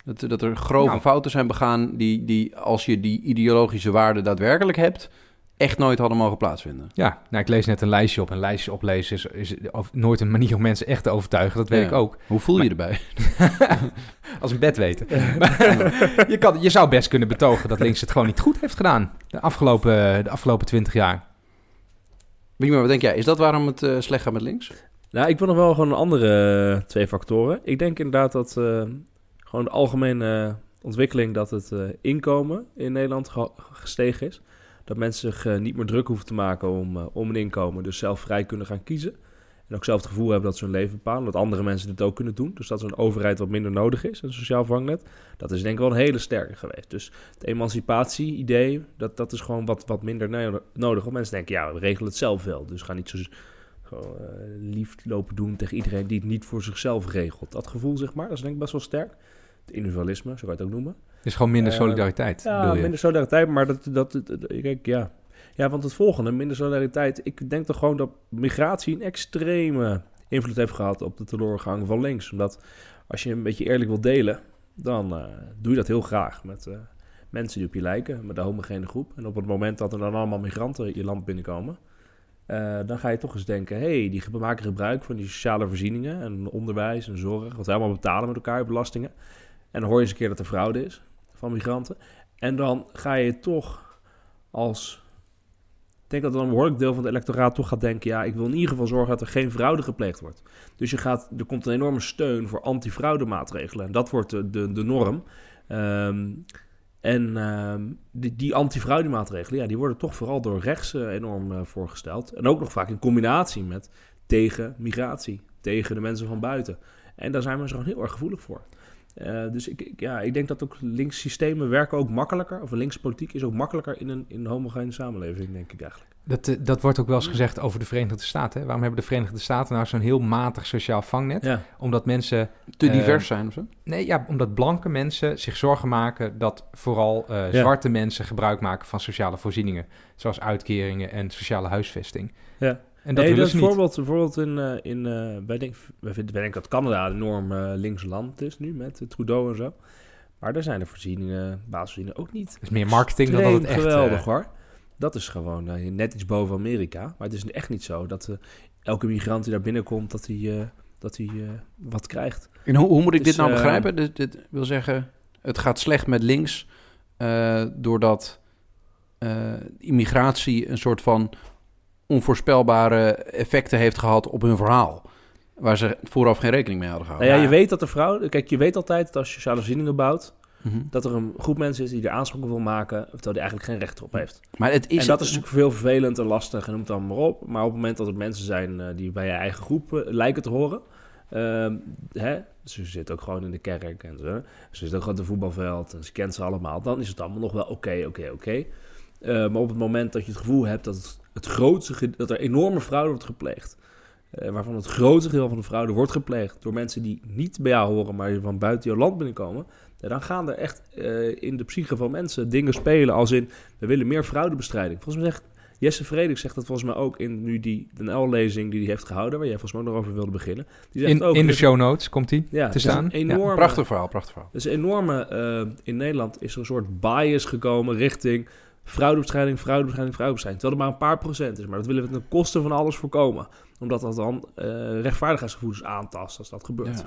Dat, dat er grove
Nou.
fouten zijn begaan die, die, als je die ideologische waarde daadwerkelijk hebt, echt nooit hadden mogen plaatsvinden.
ja nou, ik lees net een lijstje op. Een lijstje oplezen is, is nooit een manier om mensen echt te overtuigen. Dat weet
Ja.
ik ook.
Hoe voel je
Maar-
erbij?
Als een bed weten. Je, kan, je zou best kunnen betogen dat links het gewoon niet goed heeft gedaan. De afgelopen, de afgelopen twintig jaar.
Wie wat denk jij? Is dat waarom het eh, slecht gaat met links?
Nou, ik wil nog wel gewoon andere eh, twee factoren. Ik denk inderdaad dat eh, gewoon de algemene ontwikkeling dat het inkomen in Nederland ge- gestegen is. Dat mensen zich niet meer druk hoeven te maken om, om een inkomen, dus zelf vrij kunnen gaan kiezen. En ook zelf het gevoel hebben dat ze hun leven bepalen, dat andere mensen dit ook kunnen doen. Dus dat een overheid wat minder nodig is, een sociaal vangnet. Dat is denk ik wel een hele sterke geweest. Dus het emancipatie-idee, dat, dat is gewoon wat, wat minder no- nodig. Want mensen denken, ja, we regelen het zelf wel. Dus ga niet zo gewoon, eh, lief lopen doen tegen iedereen die het niet voor zichzelf regelt. Dat gevoel, zeg maar, dat is denk ik best wel sterk. Het individualisme, zo kan je het ook noemen.
Dus gewoon minder
Eh,
solidariteit,
Ja,
je?
minder solidariteit, maar dat, dat, dat, dat- kijk, ja. Ja, want het volgende, minder solidariteit. Ik denk toch gewoon dat migratie een extreme invloed heeft gehad op de teleurgang van links. Omdat als je een beetje eerlijk wil delen, dan eh, doe je dat heel graag met eh, mensen die op je lijken, met de homogene groep. En op het moment dat er dan allemaal migranten je land binnenkomen, eh, dan ga je toch eens denken, hey, die maken gebruik van die sociale voorzieningen en onderwijs en zorg, wat we allemaal betalen met elkaar, belastingen. En dan hoor je eens een keer dat er fraude is van migranten. En dan ga je toch als... Ik denk dat dan een behoorlijk deel van het electoraat toch gaat denken... ja, ik wil in ieder geval zorgen dat er geen fraude gepleegd wordt. Dus je gaat, er komt een enorme steun voor anti-fraude maatregelen. En dat wordt de, de, de norm. Ehm, en ehm, die, die anti-fraude maatregelen... Ja, die worden toch vooral door rechts eh, enorm eh, voorgesteld. En ook nog vaak in combinatie met tegen migratie. Tegen de mensen van buiten. En daar zijn mensen gewoon heel erg gevoelig voor. Eh, dus ik, ik- ja, ik denk dat ook links systemen werken ook makkelijker. Of links politiek is ook makkelijker in een, in een homogene samenleving, denk ik eigenlijk.
Dat, eh, dat wordt ook wel eens gezegd over de Verenigde Staten. Hè? Waarom hebben de Verenigde Staten nou zo'n heel matig sociaal vangnet?
Ja,
Omdat mensen,
Te
Eh,
divers zijn of zo?
nee, ja, omdat blanke mensen zich zorgen maken dat vooral eh,
Ja.
zwarte mensen gebruik maken van sociale voorzieningen, zoals uitkeringen en sociale huisvesting.
ja.
En dat
nee, dat is
niet.
bijvoorbeeld, bijvoorbeeld in, eh, in eh, wij, denken, wij, vinden, wij denken dat Canada een enorm eh, links land is nu met Trudeau en zo. Maar daar zijn de voorzieningen, basisvoorzieningen ook niet
Het is meer marketing dan dat het echt...
geweldig hoor. Dat is gewoon net iets boven Amerika. Maar het is echt niet zo dat elke migrant die daar binnenkomt, dat hij, eh, dat hij eh, wat krijgt.
En hoe, hoe moet ik dit nou begrijpen? Dit, dit wil zeggen, het gaat slecht met links eh, doordat eh, immigratie een soort van onvoorspelbare effecten heeft gehad op hun verhaal. Waar ze vooraf geen rekening mee hadden
Nou
gehouden.
ja, je weet dat de vrouw... Kijk, je weet altijd dat als je sociale voorzieningen bouwt...
Mhm.
dat er een groep mensen is die er aanspraak op wil maken... terwijl die eigenlijk geen recht erop heeft.
Maar het is,
en dat is natuurlijk veel vervelend en lastig en noem het dan maar op. Maar op het moment dat er mensen zijn eh, die bij je eigen groep eh, lijken te horen... ehm, hè, ze zitten ook gewoon in de kerk en zo. Ze zitten ook gewoon op het voetbalveld en ze kent ze allemaal. Dan is het allemaal nog wel oké, oké, oké. Eh, maar op het moment dat je het gevoel hebt dat, het, het grootste, dat er enorme fraude wordt gepleegd... eh, waarvan het grootste deel van de fraude wordt gepleegd door mensen die niet bij jou horen, maar die van buiten jouw land binnenkomen. ja, dan gaan er echt eh, in de psyche van mensen dingen spelen als in, we willen meer fraudebestrijding. Volgens mij zegt Jesse Frederik zegt dat volgens mij ook in nu die NL-lezing die hij heeft gehouden, waar jij volgens mij ook nog over wilde beginnen. Die zegt
In,
ook,
in de show notes komt die
ja,
te
het is
staan.
Een
Ja.
enorme,
Prachtig verhaal, prachtig verhaal.
dus enorme, eh, in Nederland is er een soort bias gekomen richting fraudebestrijding, fraudebestrijding, fraudebestrijding. Terwijl het maar een paar procent is. Maar dat willen we ten koste van alles voorkomen. Omdat dat dan eh, rechtvaardigheidsgevoelens aantast als dat gebeurt.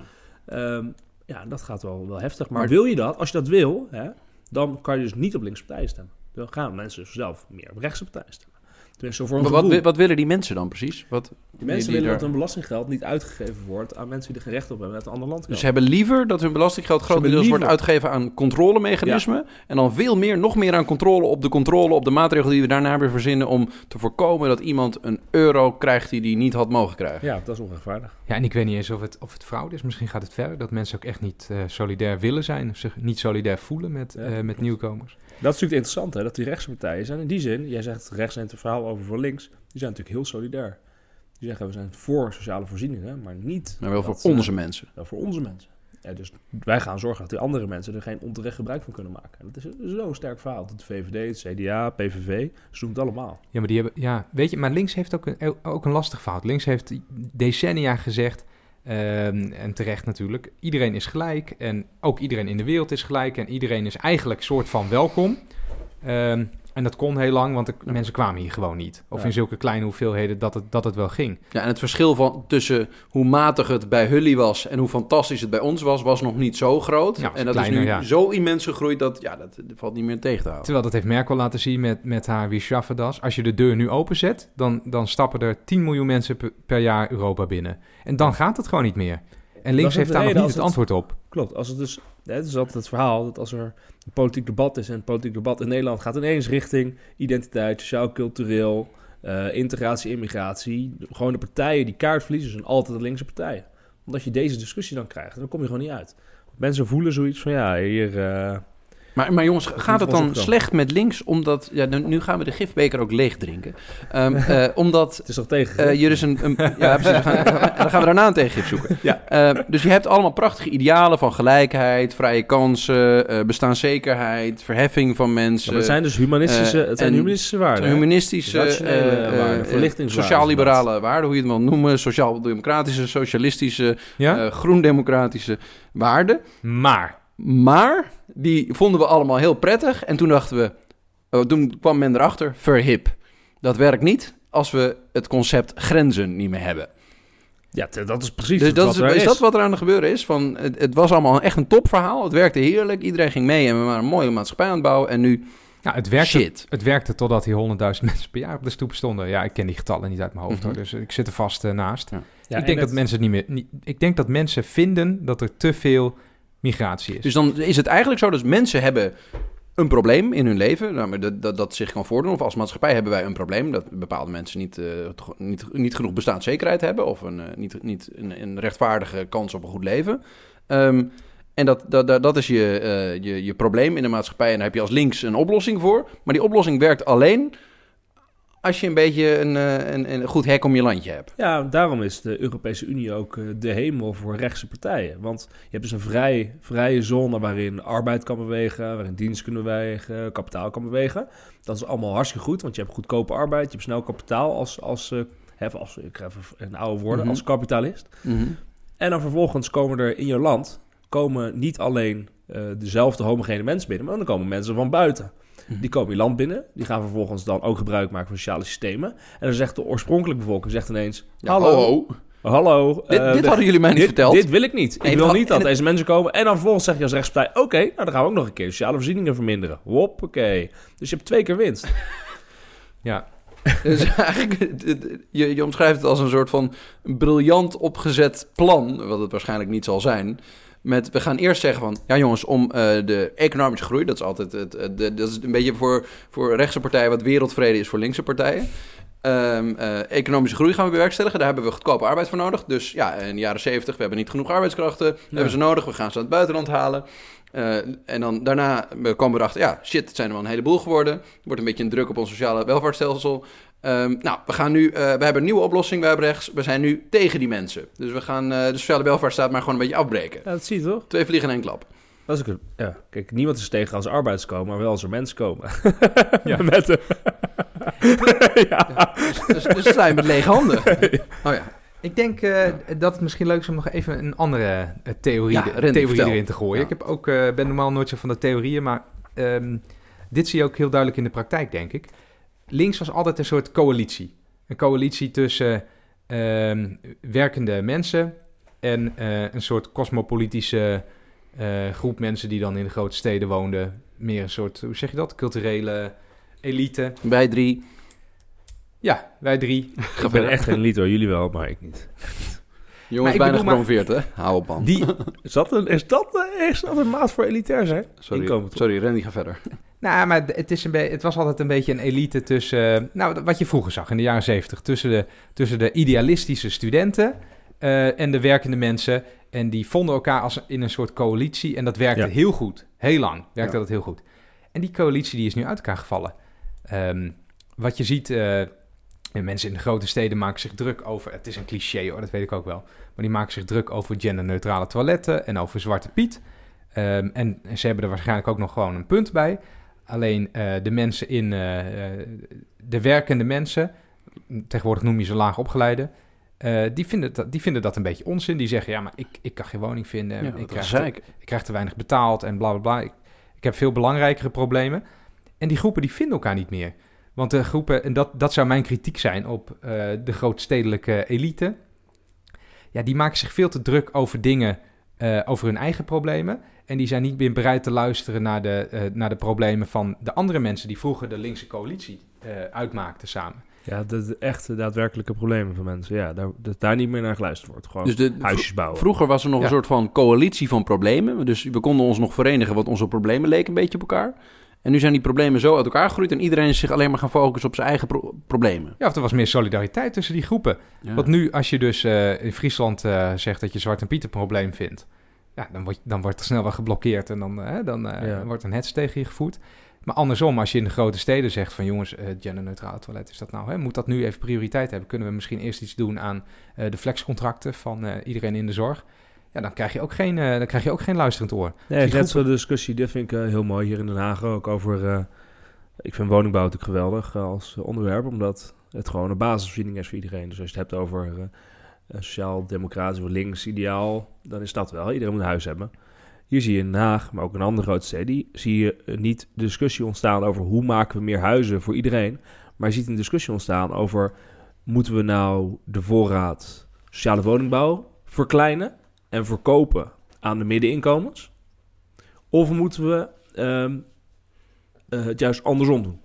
Ja.
Ja, ja dat gaat wel, wel heftig. Maar,
Maar-
wil je dat, als je dat wil, hè, dan kan je dus niet op linkse partijen stemmen. Dan gaan mensen dus zelf meer op rechtse partijen stemmen. Tenminste, voor een
Maar wat, wat willen die mensen dan precies? Wat,
Die mensen
die
willen
daar-
dat hun belastinggeld niet uitgegeven wordt aan mensen die er geen recht op hebben uit een ander land.
Dus ze hebben liever dat hun belastinggeld grotendeels wordt uitgegeven aan controlemechanismen. En dan veel meer, nog meer aan controle op de controle, op de maatregelen die we daarna weer verzinnen. om te voorkomen dat iemand een euro krijgt die hij niet had mogen krijgen.
Ja, dat is onrechtvaardig.
Ja, en ik weet niet eens of het, of het fraude is. Misschien gaat het verder. Dat mensen ook echt niet eh, solidair willen zijn. Of zich niet solidair voelen met,
Ja,
eh, met nieuwkomers.
Dat is natuurlijk interessant, hè, dat die rechtse partijen zijn. In die zin, jij zegt rechts en het verhaal over voor links, die zijn natuurlijk heel solidair. Die zeggen we zijn voor sociale voorzieningen, maar niet
Maar wel voor
dat, eh,
onze mensen.
wel voor onze mensen. Ja, dus wij gaan zorgen dat die andere mensen er geen onterecht gebruik van kunnen maken. En dat is zo'n sterk verhaal. Dat de VVD, het CDA, PVV, ze doen het allemaal.
Ja, maar die hebben, ja, weet je, maar links heeft ook een, ook een lastig fout. Links heeft decennia gezegd, ehm, en terecht natuurlijk, iedereen is gelijk. En ook iedereen in de wereld is gelijk. En iedereen is eigenlijk soort van welkom. Ehm, en dat kon heel lang, want de mensen kwamen hier gewoon niet. Of
Ja.
in zulke kleine hoeveelheden dat het, dat het wel ging.
Ja, en het verschil van, tussen hoe matig het bij Hully was en hoe fantastisch het bij ons was, was nog niet zo groot.
Ja,
en dat
kleiner,
is nu
ja.
zo immens gegroeid dat ja, dat, dat valt niet meer tegen te houden.
Terwijl dat heeft Merkel laten zien met, met haar Wie schaffen das. Als je de deur nu openzet, dan, dan stappen er 10 miljoen mensen per, per jaar Europa binnen. En dan gaat het gewoon niet meer. En links heeft daar nog niet het
het-
antwoord op.
Klopt. Als het dus, het is altijd het verhaal dat als er een politiek debat is en een politiek debat in Nederland gaat ineens richting identiteit, sociaal-cultureel, eh, integratie, immigratie. Gewoon de partijen die kaart verliezen zijn altijd de linkse partijen. Omdat je deze discussie dan krijgt, dan kom je gewoon niet uit. Mensen voelen zoiets van ja, hier. eh,
Maar, maar jongens, gaat het dan slecht met links? Omdat, ja, nu, gaan we de gifbeker ook leeg drinken. Ehm, eh, omdat
het is toch tegen.
je dus een, een- ja, precies. Dan gaan, dan gaan we daarna een tegengif zoeken.
Ja.
Eh, dus je hebt allemaal prachtige idealen van gelijkheid, vrije kansen, eh, bestaanszekerheid, verheffing van mensen.
Ja, het zijn dus humanistische, het zijn humanistische waarden.
Humanistische,
waarden, verlichtingswaarden,
sociaal-liberale waarden, hoe je het wil noemen. Sociaal-democratische, socialistische,
Ja?
groen-democratische waarden.
maar,
Maar die vonden we allemaal heel prettig. En toen dachten we, oh, toen kwam men erachter, verhip. Dat werkt niet als we het concept grenzen niet meer hebben.
Ja, dat is precies
Dus dat
wat
is,
er
is dat wat er aan het gebeuren is? Van, het, het was allemaal echt een topverhaal. Het werkte heerlijk. Iedereen ging mee en we waren een mooie maatschappij aan het bouwen. En nu,
ja, het werkte,
shit.
het werkte totdat hier 100.000 mensen per jaar op de stoep stonden. Ja, ik ken die getallen niet uit mijn hoofd
Mhm.
hoor, dus ik zit er vast eh, naast.
Ja.
Ja,
ik
en
denk dat
het-
mensen niet meer... Niet, ik denk dat mensen vinden dat er te veel migratie is.
Dus dan is het eigenlijk zo dat mensen hebben een probleem in hun leven. Nou, dat, dat, zich kan voordoen. Of als maatschappij hebben wij een probleem. Dat bepaalde mensen niet, eh, niet, niet genoeg bestaanszekerheid hebben. Of een, eh, niet, niet een, rechtvaardige kans op een goed leven. Ehm, en dat, dat, dat, dat is je, eh, je, je probleem in de maatschappij. En daar heb je als links een oplossing voor. Maar die oplossing werkt alleen als je een beetje een, eh, een, een goed hek om je landje hebt.
Ja, daarom is de Europese Unie ook eh, de hemel voor rechtse partijen. Want je hebt dus een vrij, vrije zone waarin arbeid kan bewegen, waarin dienst kunnen bewegen, kapitaal kan bewegen. Dat is allemaal hartstikke goed, want je hebt goedkope arbeid, je hebt snel kapitaal als, als, eh, hè, als ik even een oude woorden,
Mhm.
als kapitalist.
Mhm.
En dan vervolgens komen er in je land komen niet alleen dezelfde homogene mensen binnen, maar dan komen mensen van buiten. Die komen je land binnen, die gaan vervolgens dan ook gebruik maken van sociale systemen. En dan zegt de oorspronkelijke bevolking zegt ineens:
Ja,
Hallo, hallo.
Dit,
eh,
dit
de-
hadden jullie mij niet
dit,
verteld.
Dit wil ik niet. Ik
Nee,
wil niet dat
het-
deze mensen komen. En dan vervolgens zeg je als rechtspartij: Oké, nou dan gaan we ook nog een keer sociale voorzieningen verminderen. Hoppakee. Dus je hebt twee keer winst.
Ja,
Dus eigenlijk, je, je omschrijft het als een soort van briljant opgezet plan, wat het waarschijnlijk niet zal zijn. Met, we gaan eerst zeggen van, ja jongens, om eh, de economische groei, dat is altijd het, het- dat is een beetje voor, voor rechtse partijen wat wereldvrede is voor linkse partijen. Ehm, eh, economische groei gaan we bewerkstelligen, daar hebben we goedkope arbeid voor nodig. Dus ja, in de jaren 70, we hebben niet genoeg arbeidskrachten, we hebben ze nodig, we gaan ze uit het buitenland halen. Eh, en dan daarna komen we erachter, ja, shit, het zijn er wel een heleboel geworden. Er wordt een beetje een druk op ons sociale welvaartsstelsel. Ehm, nou, we gaan nu, eh, we hebben een nieuwe oplossing, we hebben rechts. We zijn nu tegen die mensen. Dus we gaan eh, de sociale welvaartsstaat maar gewoon een beetje afbreken.
Ja, dat zie je toch?
Twee vliegen in één klap.
Dat is ook een, ja. Kijk, niemand is tegen als er arbeids komen, maar wel als er mensen komen.
Ja.
Met de... ja.
Dus, dus we zijn met lege handen. Oh ja.
Ik denk eh, dat het misschien leuk is om nog even een andere theorie,
Ja,
theorie
vertel.
erin te gooien.
Ja.
Ik heb ook, eh, ben normaal nooit zo van de theorieën, maar ehm, dit zie je ook heel duidelijk in de praktijk, denk ik. Links was altijd een soort coalitie. Een coalitie tussen ehm, werkende mensen en eh, een soort cosmopolitische eh, groep mensen die dan in de grote steden woonden. Meer een soort, hoe zeg je dat, culturele elite.
Wij drie.
Ja, wij drie.
Ik ben echt geen elite hoor, jullie wel, maar ik niet.
Jongens, bijna gepromoveerd, hè? Hou op, man.
Die,
Is dat een, is dat, is dat een maat voor elitair zijn?
Sorry, sorry Randy, ga verder.
Nou, maar het, is een het was altijd een beetje een elite tussen... nou, wat je vroeger zag in de jaren zeventig. Tussen de, tussen de idealistische studenten eh, en de werkende mensen. En die vonden elkaar als in een soort coalitie. En dat werkte
Ja.
heel goed. Heel lang werkte
Ja.
dat heel goed. En die coalitie die is nu uit elkaar gevallen. Ehm, wat je ziet... eh, en mensen in de grote steden maken zich druk over... Het is een cliché hoor, dat weet ik ook wel. Maar die maken zich druk over genderneutrale toiletten... en over Zwarte Piet. Ehm, en ze hebben er waarschijnlijk ook nog gewoon een punt bij... Alleen eh, de mensen in, eh, de werkende mensen, tegenwoordig noem je ze laag opgeleide, eh, die, vinden dat, die vinden dat een beetje onzin. Die zeggen, ja, maar ik, ik kan geen woning vinden,
Ja,
ik, krijg te, ik krijg te weinig betaald en bla bla bla. Ik, ik heb veel belangrijkere problemen. En die groepen die vinden elkaar niet meer. Want de groepen, en dat, dat zou mijn kritiek zijn op de grootstedelijke elite, ja, die maken zich veel te druk over dingen, eh, over hun eigen problemen. En die zijn niet meer bereid te luisteren naar de, eh, naar de problemen van de andere mensen die vroeger de linkse coalitie eh, uitmaakten samen.
Ja, de, de echte daadwerkelijke problemen van mensen. Ja, daar, dat daar niet meer naar geluisterd wordt. Gewoon
Dus de,
huisjes bouwen.
Vroeger was er nog
Ja.
een soort van coalitie van problemen. Dus we konden ons nog verenigen, want onze problemen leken een beetje op elkaar. En nu zijn die problemen zo uit elkaar gegroeid en iedereen is zich alleen maar gaan focussen op zijn eigen pro- problemen.
Ja, of er was meer solidariteit tussen die groepen.
Ja.
Want nu, als je dus eh, in Friesland eh, zegt dat je Zwart en Piet een probleem vindt, ja, dan, wordt dan wordt er snel wel geblokkeerd en dan, eh, dan eh,
Ja.
wordt een hets tegen je gevoerd. Maar andersom, als je in de grote steden zegt van jongens, eh genderneutrale toilet is dat nou, hè? moet dat nu even prioriteit hebben? Kunnen we misschien eerst iets doen aan de flexcontracten van iedereen in de zorg? Ja, dan krijg je ook geen, dan krijg je ook geen luisterend oor.
Nee, net zo'n discussie, dit vind ik heel mooi hier in Den Haag ook over... ik vind woningbouw natuurlijk geweldig als onderwerp, omdat het gewoon een basisvoorziening is voor iedereen. Dus als je het hebt over sociaal-democratisch of links ideaal, dan is dat wel. Iedereen moet een huis hebben. Hier zie je in Haag, maar ook in andere grote steden, zie je niet discussie ontstaan over hoe maken we meer huizen voor iedereen. Maar je ziet een discussie ontstaan over, moeten we nou de voorraad sociale woningbouw verkleinen en verkopen aan de middeninkomens? Of moeten we ehm, eh, het juist andersom doen?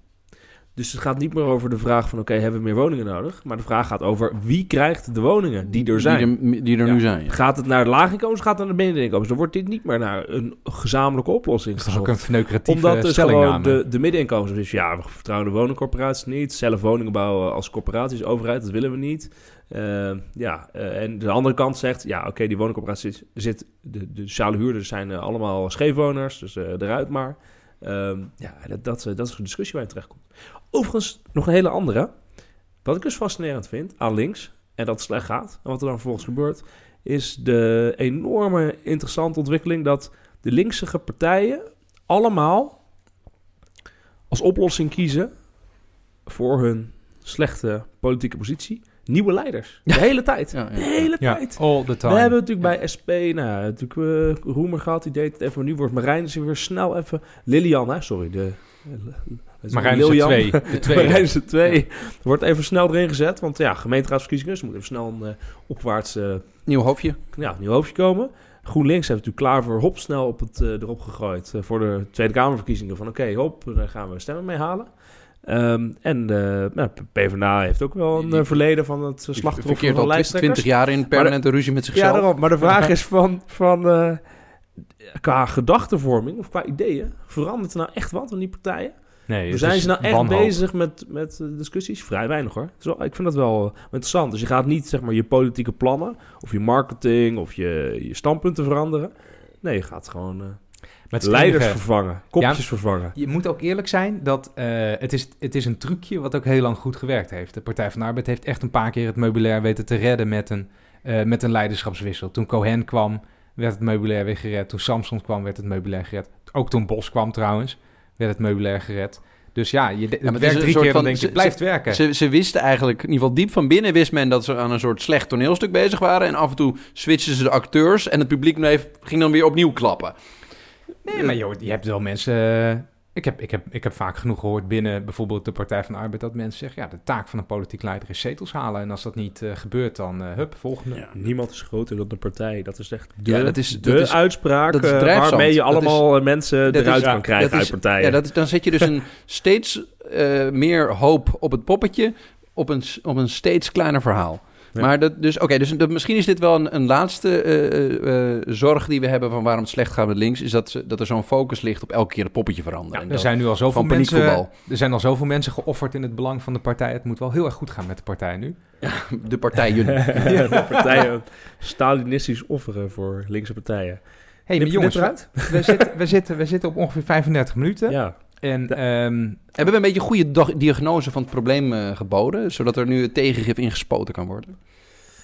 Dus het gaat niet meer over de vraag van... oké, hebben we meer woningen nodig? Maar de vraag gaat over wie krijgt de woningen die er zijn?
Die er, die er
Ja.
nu zijn. ja.
Gaat het naar de laaginkomens, gaat het naar de middeninkomens? Dan wordt dit niet meer naar een gezamenlijke oplossing
Dat is ook
gezocht.
een verneukeratieve
Omdat dus gewoon de, de middeninkomens... Dus ja, we vertrouwen de woningcorporaties niet. Zelf woningen bouwen als corporaties, overheid, dat willen we niet. Eh, ja, eh, en de andere kant zegt... ja, oké, die woningcorporaties zit... de, de sociale huurders zijn eh, allemaal scheefwoners, dus eh, eruit maar. Ehm, ja, dat, dat, dat is een discussie waar je terecht komt. Overigens, nog een hele andere. Wat ik dus fascinerend vind aan links... en dat het slecht gaat... en wat er dan vervolgens gebeurt... is de enorme interessante ontwikkeling... dat de linksige partijen allemaal als oplossing kiezen voor hun slechte politieke positie nieuwe leiders. De hele tijd.
Ja, ja.
De hele
Ja,
tijd.
all the
We hebben natuurlijk bij SP, nou, ja, natuurlijk eh, Roemer gehad, die deed het even. Nu wordt Marijn is weer snel even... Lilian, hè, sorry. De,
Marijn is er
Lilian.
twee. De twee.
Marijn is er twee. Wordt even snel erin gezet, want ja, gemeenteraadsverkiezingen, dus moet even snel een eh, opwaarts eh,
Nieuw hoofdje.
ja, nieuw hoofdje komen. GroenLinks heeft natuurlijk klaar voor hop snel op het, eh, erop gegooid voor de Tweede Kamerverkiezingen. Van oké, hop, daar gaan we stemmen mee halen. Ehm, en nou, PvdA heeft ook wel een verleden van het slachtoffer
Verkeerd
van
al
lijsttrekkers.
20 jaar in permanente ruzie met
Ja,
zichzelf.
daarom. Maar de vraag is van, van eh, qua gedachtenvorming of qua ideeën, verandert er nou echt wat in die partijen?
Nee, het
zijn ze nou echt
wanhoop.
bezig met, met eh, discussies? Vrij weinig hoor. Zo, ik vind dat wel eh, interessant. Dus je gaat niet zeg maar je politieke plannen of je marketing of je, je standpunten veranderen. Nee, je gaat gewoon eh, leiders
enige-
vervangen, kopjes vervangen.
Je moet ook eerlijk zijn dat eh, het, is, het is een trucje wat ook heel lang goed gewerkt heeft. De Partij van de Arbeid heeft echt een paar keer het meubilair weten te redden met een, eh, met een leiderschapswissel. Toen Cohen kwam, werd het meubilair weer gered. Toen Samson kwam, werd het meubilair gered. Ook toen Bos kwam trouwens, werd het meubilair gered. Dus ja, je, het werkt drie keer, dan
van-
denk je,
ze-
blijft werken.
Ze, ze wisten eigenlijk, in ieder geval diep van binnen wist men dat ze aan een soort slecht toneelstuk bezig waren. En af en toe switchten ze de acteurs en het publiek bleef, ging dan weer opnieuw klappen.
Nee, maar joh, je hebt wel mensen... Ik heb, ik, heb, ik heb vaak genoeg gehoord binnen bijvoorbeeld de Partij van de Arbeid... dat mensen zeggen, ja, de taak van een politiek leider is zetels halen. En als dat niet eh, gebeurt, dan eh hup, volgende.
Niemand is groter dan de partij. Dat is echt de,
Ja, dat is-
de
dat is-
uitspraak
dat is
eh, waarmee je
Dat is-
allemaal mensen eruit
is-
kan krijgen
dat
uit partijen.
Ja, dat is, dan zet je dus een steeds eh, meer hoop op het poppetje, op een, op een steeds kleiner verhaal.
Ja.
Maar dat, dus, oké, dus dat, misschien is dit wel een, een laatste eh, eh, eh, zorg die we hebben van waarom het slecht gaat met links, is dat, ze, dat er zo'n focus ligt op elke keer het poppetje veranderen.
Ja,
En
er
dat-
zijn nu al zoveel
van
mensen, er zijn al zoveel mensen geofferd in het belang van de partij. Het moet wel heel erg goed gaan met de partij nu.
de partijen.
de partijen Stalinistisch offeren voor linkse partijen.
hey, jongens, we, zitten, we, zitten, we zitten op ongeveer 35 minuten.
Ja.
En
De-
ehm,
Hebben we een beetje goede dag- diagnose van het probleem eh, geboden, zodat er nu het tegengif ingespoten kan worden?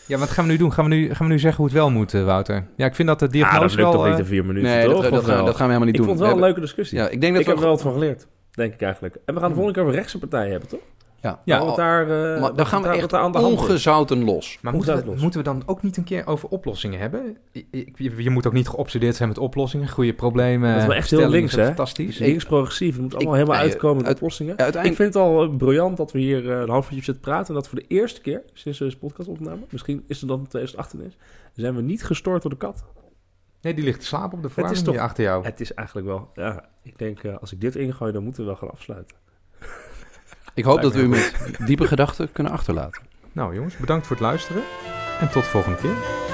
ja, wat gaan we nu doen? Gaan we nu, gaan we nu zeggen hoe het wel moet, eh, Wouter? Ja, ik vind dat de
Ja, dat
diagnose
lukt
wel...
toch niet
eh,
in vier minuten,
nee,
toch?
dat, dat, dat gaan we helemaal niet
Ik
doen.
vond het wel
We
een leuke discussie.
Ja, ik denk dat
ik heb er wel wat van geleerd, denk ik eigenlijk. En we gaan de volgende keer over rechtse partijen hebben, toch?
Ja,
Ja,
wat daar, eh,
maar dan gaan we echt
aan de hand is.
ongezouten los.
Maar moeten we,
het los?
moeten we dan ook niet een keer over oplossingen hebben? Je, je moet ook niet geobsedeerd zijn met oplossingen. Goede problemen.
Dat is wel echt heel links, hè?
Fantastisch.
Links progressief. Het moet allemaal
Ik-
helemaal
nee,
uitkomen met
uit-
oplossingen.
Uiteindelijk,
Ik vind het al eh, briljant dat we hier eh, een half uurtje zitten praten. En dat voor de eerste keer sinds we deze podcast opnamen, misschien is het dan 2018 is, zijn we niet gestoord door de kat.
Nee, die ligt te slapen op de
is
verwarming achter jou.
Het is eigenlijk wel, ja, ik denk eh, als ik dit ingooi, dan moeten we wel gaan afsluiten.
Ik hoop dat we u met diepe gedachten kunnen achterlaten.
Nou jongens, bedankt voor het luisteren. En tot de volgende keer.